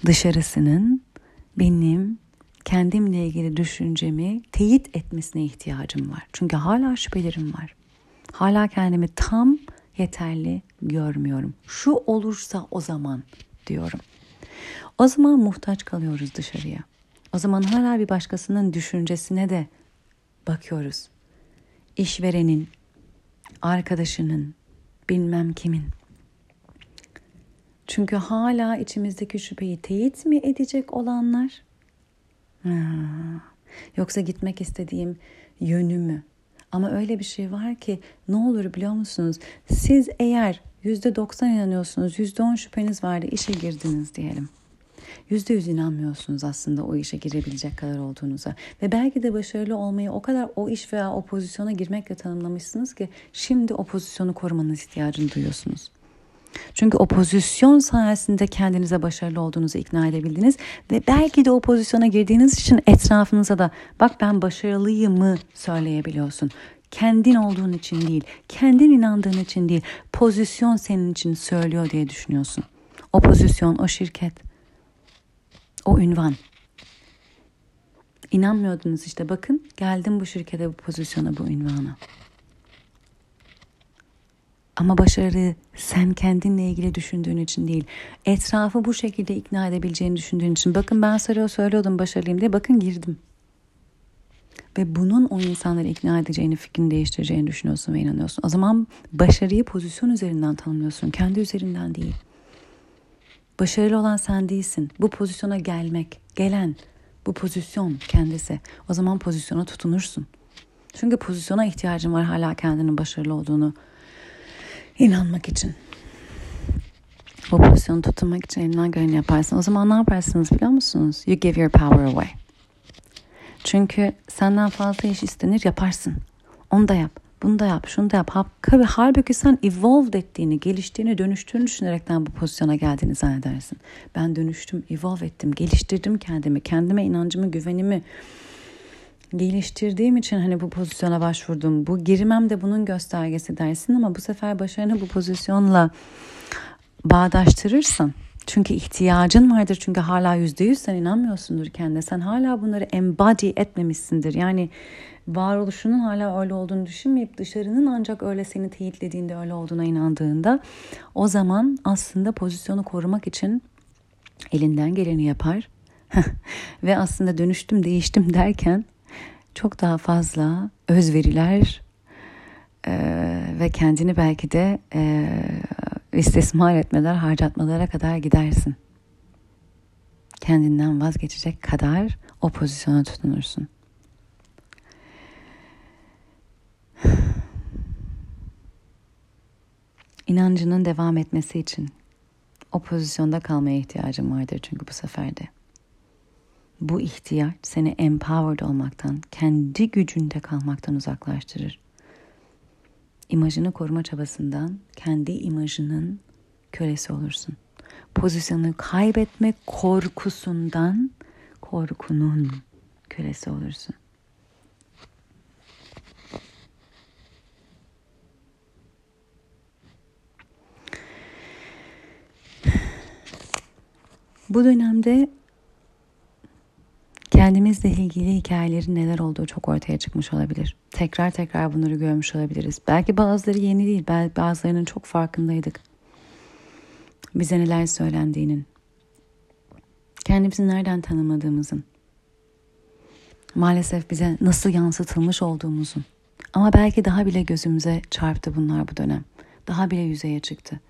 Dışarısının benim kendimle ilgili düşüncemi teyit etmesine ihtiyacım var. Çünkü hala şüphelerim var. Hala kendimi tam yeterli görmüyorum. Şu olursa o zaman diyorum. O zaman muhtaç kalıyoruz dışarıya. O zaman hala bir başkasının düşüncesine de bakıyoruz. İşverenin, arkadaşının, bilmem kimin. Çünkü hala içimizdeki şüpheyi teyit mi edecek olanlar? Ha. Yoksa gitmek istediğim yönü mü? Ama öyle bir şey var ki ne olur biliyor musunuz? Siz eğer %90 inanıyorsunuz, %10 şüpheniz vardı, işe girdiniz diyelim. Yüzde yüz inanmıyorsunuz aslında o işe girebilecek kadar olduğunuza. Ve belki de başarılı olmayı o kadar o iş veya o pozisyona girmekle tanımlamışsınız ki şimdi o pozisyonu korumanız ihtiyacını duyuyorsunuz. Çünkü o pozisyon sayesinde kendinize başarılı olduğunuzu ikna edebildiniz ve belki de o pozisyona girdiğiniz için etrafınıza da bak ben başarılıyım mı söyleyebiliyorsun. Kendin olduğun için değil, kendin inandığın için değil, pozisyon senin için söylüyor diye düşünüyorsun. O pozisyon, o şirket, o ünvan. İnanmıyordunuz işte bakın geldim bu şirkete bu pozisyona bu ünvana. Ama başarı sen kendinle ilgili düşündüğün için değil. Etrafı bu şekilde ikna edebileceğini düşündüğün için. Bakın ben sarıyor söylüyordum başarılıyım diye. Bakın girdim. Ve bunun o insanları ikna edeceğini, fikrini değiştireceğini düşünüyorsun ve inanıyorsun. O zaman başarıyı pozisyon üzerinden tanımlıyorsun. Kendi üzerinden değil. Başarılı olan sen değilsin. Bu pozisyona gelmek, gelen bu pozisyon kendisi. O zaman pozisyona tutunursun. Çünkü pozisyona ihtiyacın var hala kendinin başarılı olduğunu inanmak için. Bu pozisyonu tutunmak için elinden geleni yaparsın. O zaman ne yaparsınız biliyor musunuz? You give your power away. Çünkü senden fazla iş istenir yaparsın. Onu da yap. Bunu da yap, şunu da yap. Halbuki sen evolved ettiğini, geliştiğini, dönüştüğünü düşünerekten bu pozisyona geldiğini zannedersin. Ben dönüştüm, evolve ettim, geliştirdim kendimi, kendime inancımı, güvenimi geliştirdiğim için hani bu pozisyona başvurdum. Bu girmem de bunun göstergesi dersin ama bu sefer başarını bu pozisyonla bağdaştırırsan çünkü ihtiyacın vardır. Çünkü hala yüzde yüz sen inanmıyorsundur kendine. Sen hala bunları embody etmemişsindir. Yani varoluşunun hala öyle olduğunu düşünmeyip dışarının ancak öyle seni teyitlediğinde öyle olduğuna inandığında o zaman aslında pozisyonu korumak için elinden geleni yapar. Ve aslında dönüştüm, değiştim derken çok daha fazla özveriler e, ve kendini belki de e, istismar etmeler, harcatmalara kadar gidersin. Kendinden vazgeçecek kadar o pozisyona tutunursun. İnancının devam etmesi için o pozisyonda kalmaya ihtiyacın vardır çünkü bu sefer de. Bu ihtiyaç seni empowered olmaktan, kendi gücünde kalmaktan uzaklaştırır. İmajını koruma çabasından kendi imajının kölesi olursun. Pozisyonu kaybetme korkusundan korkunun kölesi olursun. Bu dönemde kendimizle ilgili hikayelerin neler olduğu çok ortaya çıkmış olabilir. Tekrar tekrar bunları görmüş olabiliriz. Belki bazıları yeni değil, bazılarının çok farkındaydık. Bize neler söylendiğinin, kendimizi nereden tanımadığımızın, maalesef bize nasıl yansıtılmış olduğumuzun. Ama belki daha bile gözümüze çarptı bunlar bu dönem. Daha bile yüzeye çıktı.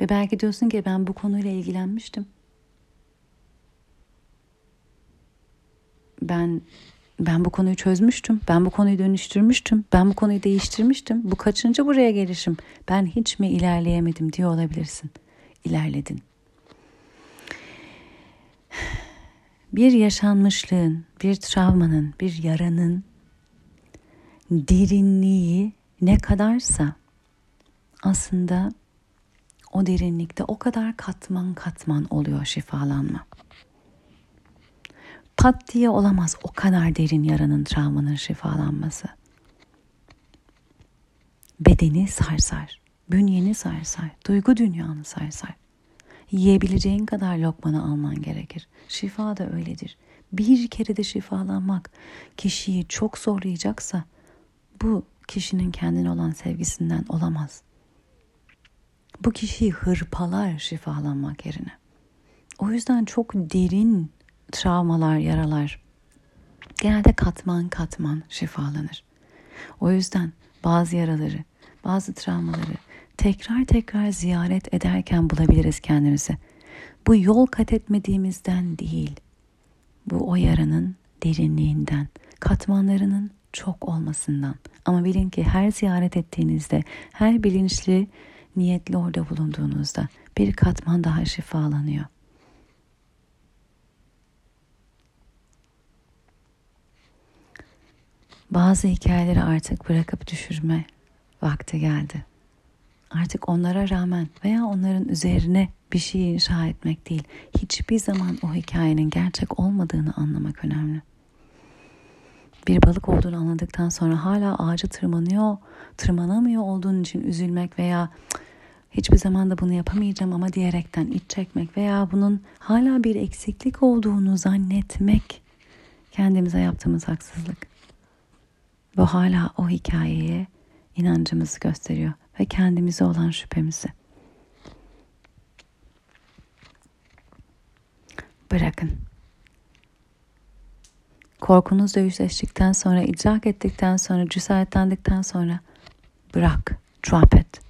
Ve belki diyorsun ki ben bu konuyla ilgilenmiştim. Ben ben bu konuyu çözmüştüm. Ben bu konuyu dönüştürmüştüm. Ben bu konuyu değiştirmiştim. Bu kaçıncı buraya gelişim? Ben hiç mi ilerleyemedim diye olabilirsin. İlerledin. Bir yaşanmışlığın, bir travmanın, bir yaranın derinliği ne kadarsa aslında o derinlikte o kadar katman katman oluyor şifalanma pat diye olamaz o kadar derin yaranın, travmanın şifalanması. Bedeni sarsar, bünyeni sarsar, duygu dünyanı sarsar. Yiyebileceğin kadar lokmanı alman gerekir. Şifa da öyledir. Bir kere de şifalanmak kişiyi çok zorlayacaksa bu kişinin kendine olan sevgisinden olamaz. Bu kişiyi hırpalar şifalanmak yerine. O yüzden çok derin travmalar, yaralar genelde katman katman şifalanır. O yüzden bazı yaraları, bazı travmaları tekrar tekrar ziyaret ederken bulabiliriz kendimizi. Bu yol kat etmediğimizden değil. Bu o yaranın derinliğinden, katmanlarının çok olmasından. Ama bilin ki her ziyaret ettiğinizde, her bilinçli, niyetli orada bulunduğunuzda bir katman daha şifalanıyor. Bazı hikayeleri artık bırakıp düşürme vakti geldi. artık onlara rağmen veya onların üzerine bir şey inşa etmek değil. Hiçbir zaman o hikayenin gerçek olmadığını anlamak önemli. Bir balık olduğunu anladıktan sonra hala ağacı tırmanıyor, tırmanamıyor olduğun için üzülmek veya hiçbir zaman da bunu yapamayacağım ama diyerekten iç çekmek veya bunun hala bir eksiklik olduğunu zannetmek kendimize yaptığımız haksızlık. Bu hala o hikayeye inancımızı gösteriyor ve kendimize olan şüphemizi. Bırakın. Korkunuzla yüzleştikten sonra, idrak ettikten sonra, cesaretlendikten sonra bırak, drop it.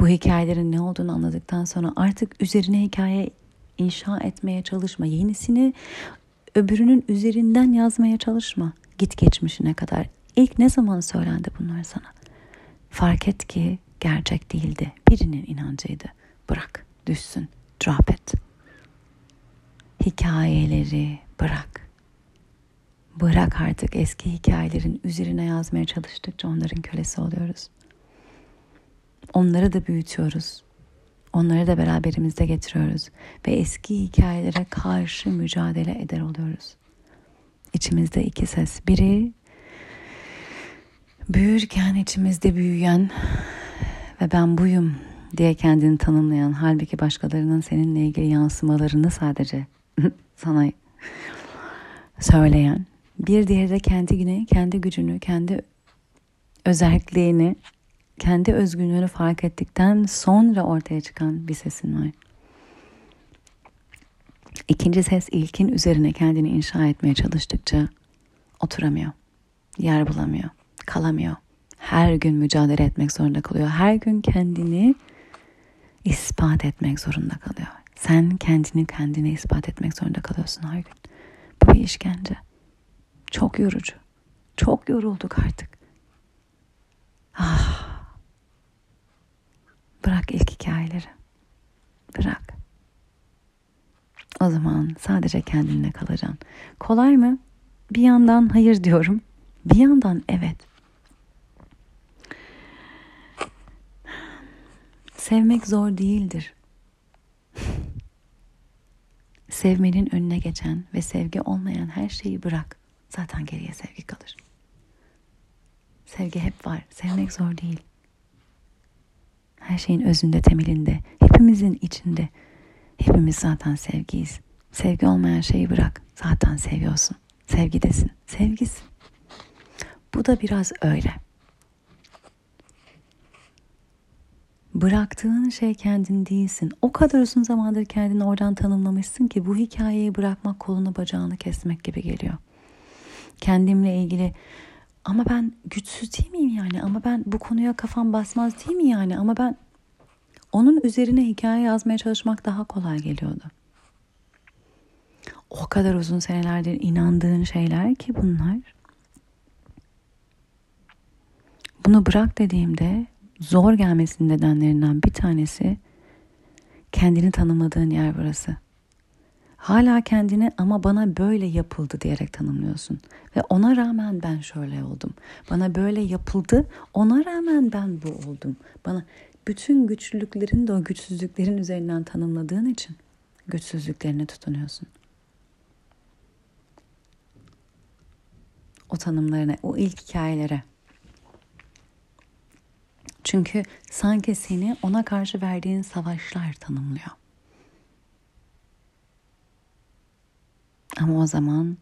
Bu hikayelerin ne olduğunu anladıktan sonra artık üzerine hikaye inşa etmeye çalışma. Yenisini öbürünün üzerinden yazmaya çalışma. Git geçmişine kadar. İlk ne zaman söylendi bunlar sana? Fark et ki gerçek değildi. Birinin inancıydı. Bırak, düşsün, drop it. Hikayeleri bırak. Bırak artık eski hikayelerin üzerine yazmaya çalıştıkça onların kölesi oluyoruz. Onları da büyütüyoruz. Onları da beraberimizde getiriyoruz ve eski hikayelere karşı mücadele eder oluyoruz. İçimizde iki ses. Biri büyürken içimizde büyüyen ve ben buyum diye kendini tanımlayan halbuki başkalarının seninle ilgili yansımalarını sadece sana söyleyen bir diğeri de kendi güne, kendi gücünü, kendi özelliğini, kendi özgünlüğünü fark ettikten sonra ortaya çıkan bir sesin var. İkinci ses ilkin üzerine kendini inşa etmeye çalıştıkça oturamıyor, yer bulamıyor kalamıyor. Her gün mücadele etmek zorunda kalıyor. Her gün kendini ispat etmek zorunda kalıyor. Sen kendini kendine ispat etmek zorunda kalıyorsun her gün. Bu bir işkence. Çok yorucu. Çok yorulduk artık. Ah. Bırak ilk hikayeleri. Bırak. O zaman sadece kendinle kalacaksın. Kolay mı? Bir yandan hayır diyorum. Bir yandan evet. Sevmek zor değildir. Sevmenin önüne geçen ve sevgi olmayan her şeyi bırak. Zaten geriye sevgi kalır. Sevgi hep var. Sevmek zor değil. Her şeyin özünde, temelinde, hepimizin içinde. Hepimiz zaten sevgiyiz. Sevgi olmayan şeyi bırak. Zaten seviyorsun. Sevgidesin. Sevgisin. Bu da biraz öyle. bıraktığın şey kendin değilsin. O kadar uzun zamandır kendini oradan tanımlamışsın ki bu hikayeyi bırakmak kolunu bacağını kesmek gibi geliyor. Kendimle ilgili ama ben güçsüz değil miyim yani? Ama ben bu konuya kafam basmaz değil mi yani? Ama ben onun üzerine hikaye yazmaya çalışmak daha kolay geliyordu. O kadar uzun senelerdir inandığın şeyler ki bunlar. Bunu bırak dediğimde zor gelmesinin nedenlerinden bir tanesi kendini tanımladığın yer burası. Hala kendini ama bana böyle yapıldı diyerek tanımlıyorsun. Ve ona rağmen ben şöyle oldum. Bana böyle yapıldı, ona rağmen ben bu oldum. Bana bütün güçlülüklerin de o güçsüzlüklerin üzerinden tanımladığın için güçsüzlüklerine tutunuyorsun. O tanımlarına, o ilk hikayelere. Çünkü sanki seni ona karşı verdiğin savaşlar tanımlıyor. Ama o zaman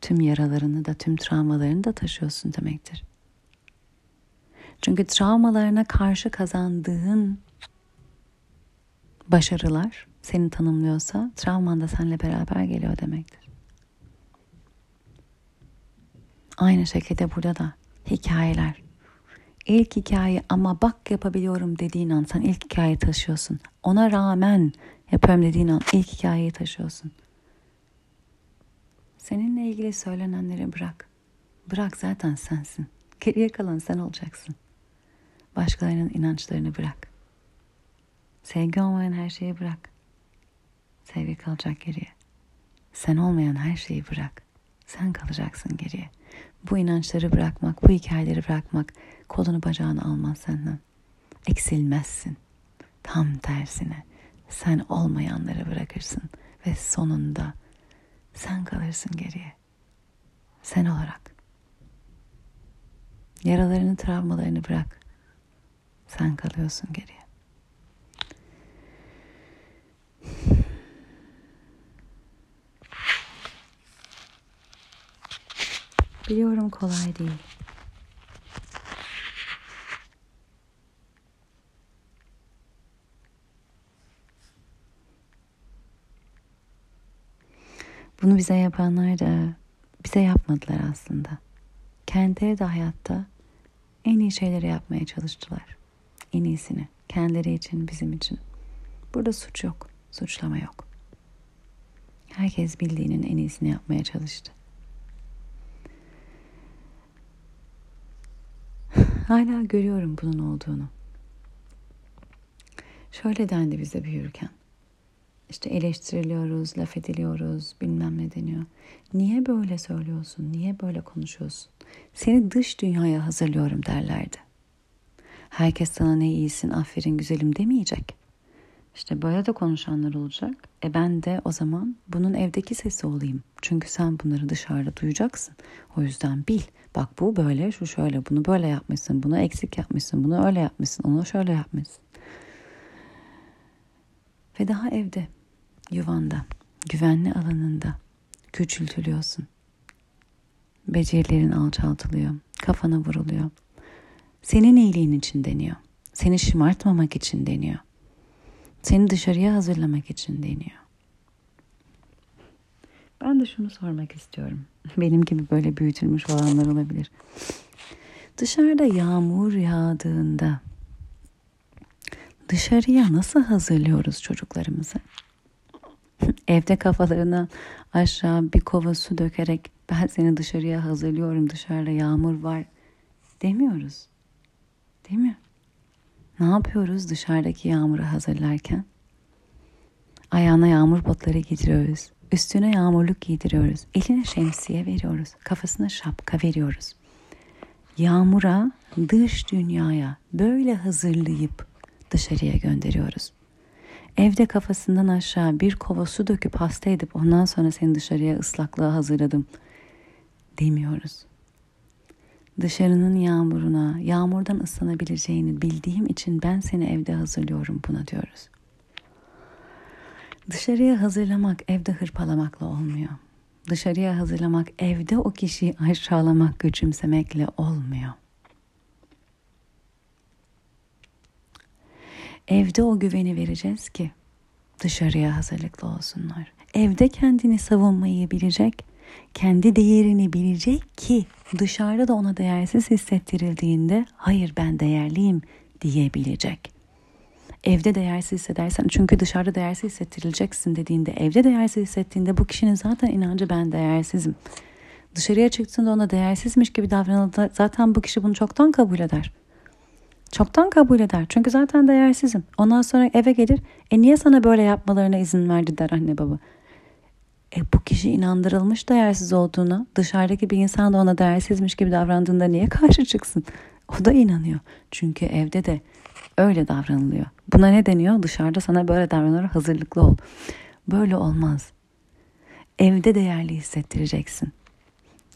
tüm yaralarını da tüm travmalarını da taşıyorsun demektir. Çünkü travmalarına karşı kazandığın başarılar seni tanımlıyorsa travman da seninle beraber geliyor demektir. Aynı şekilde burada da hikayeler ilk hikaye ama bak yapabiliyorum dediğin an sen ilk hikayeyi taşıyorsun. Ona rağmen yapıyorum dediğin an ilk hikayeyi taşıyorsun. Seninle ilgili söylenenleri bırak. Bırak zaten sensin. Geriye kalan sen olacaksın. Başkalarının inançlarını bırak. Sevgi olmayan her şeyi bırak. Sevgi kalacak geriye. Sen olmayan her şeyi bırak. Sen kalacaksın geriye. Bu inançları bırakmak, bu hikayeleri bırakmak kolunu bacağını almaz senden. eksilmezsin. Tam tersine sen olmayanları bırakırsın ve sonunda sen kalırsın geriye. Sen olarak. Yaralarını, travmalarını bırak. Sen kalıyorsun geriye. Biliyorum kolay değil. Bunu bize yapanlar da bize yapmadılar aslında. Kendileri de hayatta en iyi şeyleri yapmaya çalıştılar. En iyisini. Kendileri için, bizim için. Burada suç yok. Suçlama yok. Herkes bildiğinin en iyisini yapmaya çalıştı. Hala görüyorum bunun olduğunu. Şöyle dendi bize büyürken. İşte eleştiriliyoruz, laf ediliyoruz, bilmem ne deniyor. Niye böyle söylüyorsun, niye böyle konuşuyorsun? Seni dış dünyaya hazırlıyorum derlerdi. Herkes sana ne iyisin, aferin güzelim demeyecek. İşte böyle de konuşanlar olacak. E ben de o zaman bunun evdeki sesi olayım. Çünkü sen bunları dışarıda duyacaksın. O yüzden bil. Bak bu böyle, şu şöyle. Bunu böyle yapmışsın, bunu eksik yapmışsın, bunu öyle yapmışsın, onu şöyle yapmışsın. Ve daha evde, yuvanda, güvenli alanında küçültülüyorsun. Becerilerin alçaltılıyor, kafana vuruluyor. Senin iyiliğin için deniyor. Seni şımartmamak için deniyor. Seni dışarıya hazırlamak için deniyor. Ben de şunu sormak istiyorum. Benim gibi böyle büyütülmüş olanlar olabilir. Dışarıda yağmur yağdığında dışarıya nasıl hazırlıyoruz çocuklarımızı? Evde kafalarına aşağı bir kova su dökerek ben seni dışarıya hazırlıyorum dışarıda yağmur var demiyoruz. Değil mi? Ne yapıyoruz dışarıdaki yağmuru hazırlarken? Ayağına yağmur botları giydiriyoruz. Üstüne yağmurluk giydiriyoruz. Eline şemsiye veriyoruz. Kafasına şapka veriyoruz. Yağmura, dış dünyaya böyle hazırlayıp dışarıya gönderiyoruz. Evde kafasından aşağı bir kova su döküp hasta edip ondan sonra seni dışarıya ıslaklığa hazırladım demiyoruz. Dışarının yağmuruna, yağmurdan ıslanabileceğini bildiğim için ben seni evde hazırlıyorum buna diyoruz. Dışarıya hazırlamak evde hırpalamakla olmuyor. Dışarıya hazırlamak evde o kişiyi aşağılamak, küçümsemekle olmuyor. Evde o güveni vereceğiz ki dışarıya hazırlıklı olsunlar. Evde kendini savunmayı bilecek, kendi değerini bilecek ki dışarıda da ona değersiz hissettirildiğinde hayır ben değerliyim diyebilecek. Evde değersiz hissedersen çünkü dışarıda değersiz hissettirileceksin dediğinde evde değersiz hissettiğinde bu kişinin zaten inancı ben değersizim. Dışarıya çıktığında ona değersizmiş gibi davranıldığında zaten bu kişi bunu çoktan kabul eder. Çoktan kabul eder. Çünkü zaten değersizim. Ondan sonra eve gelir. E niye sana böyle yapmalarına izin verdi der anne baba. E bu kişi inandırılmış değersiz olduğuna, dışarıdaki bir insan da ona değersizmiş gibi davrandığında niye karşı çıksın? O da inanıyor. Çünkü evde de öyle davranılıyor. Buna ne deniyor? Dışarıda sana böyle davranır hazırlıklı ol. Böyle olmaz. Evde değerli hissettireceksin.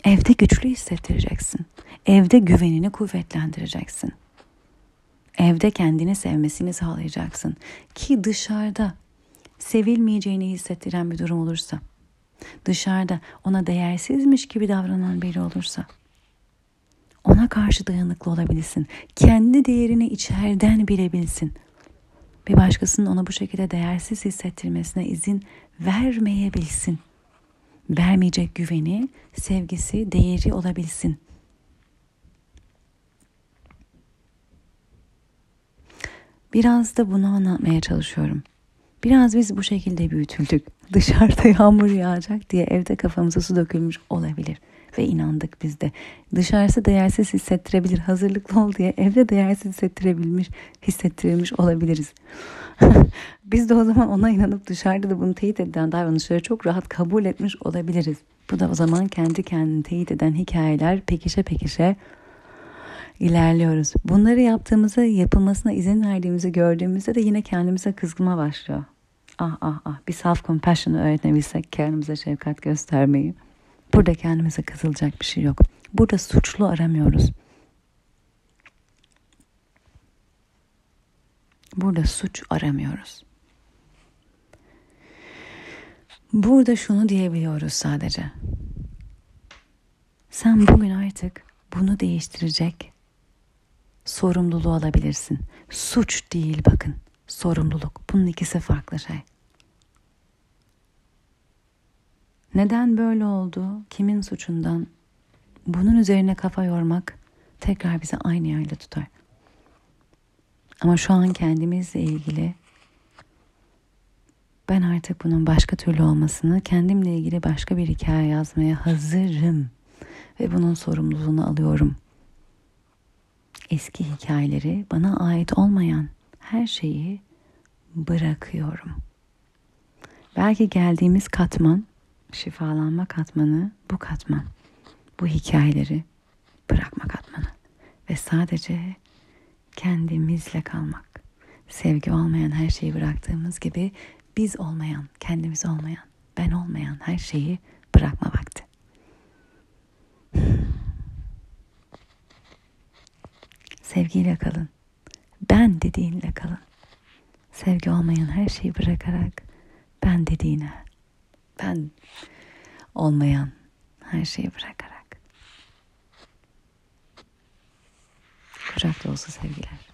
Evde güçlü hissettireceksin. Evde güvenini kuvvetlendireceksin. Evde kendini sevmesini sağlayacaksın. Ki dışarıda sevilmeyeceğini hissettiren bir durum olursa, dışarıda ona değersizmiş gibi davranan biri olursa, ona karşı dayanıklı olabilirsin. Kendi değerini içeriden bilebilsin. Bir başkasının ona bu şekilde değersiz hissettirmesine izin vermeyebilsin. Vermeyecek güveni, sevgisi, değeri olabilsin. Biraz da bunu anlatmaya çalışıyorum. Biraz biz bu şekilde büyütüldük. Dışarıda yağmur yağacak diye evde kafamıza su dökülmüş olabilir. Ve inandık biz de. Dışarısı değersiz hissettirebilir. Hazırlıklı ol diye evde değersiz hissettirebilmiş, hissettirilmiş olabiliriz. biz de o zaman ona inanıp dışarıda da bunu teyit eden davranışları çok rahat kabul etmiş olabiliriz. Bu da o zaman kendi kendini teyit eden hikayeler pekişe pekişe ilerliyoruz. Bunları yaptığımızda yapılmasına izin verdiğimizi gördüğümüzde de yine kendimize kızgıma başlıyor. Ah ah ah bir self compassion öğrenebilsek kendimize şefkat göstermeyi. Burada kendimize kızılacak bir şey yok. Burada suçlu aramıyoruz. Burada suç aramıyoruz. Burada şunu diyebiliyoruz sadece. Sen bugün artık bunu değiştirecek sorumluluğu alabilirsin. Suç değil bakın. Sorumluluk. Bunun ikisi farklı şey. Neden böyle oldu? Kimin suçundan? Bunun üzerine kafa yormak tekrar bizi aynı yerde tutar. Ama şu an kendimizle ilgili ben artık bunun başka türlü olmasını, kendimle ilgili başka bir hikaye yazmaya hazırım ve bunun sorumluluğunu alıyorum. Eski hikayeleri, bana ait olmayan her şeyi bırakıyorum. Belki geldiğimiz katman, şifalanma katmanı bu katman. Bu hikayeleri bırakma katmanı ve sadece kendimizle kalmak. Sevgi olmayan her şeyi bıraktığımız gibi biz olmayan, kendimiz olmayan, ben olmayan her şeyi bırakma vakti. Sevgiyle kalın. Ben dediğinle kalın. Sevgi olmayan her şeyi bırakarak ben dediğine, ben olmayan her şeyi bırakarak. Kucak dolusu sevgiler.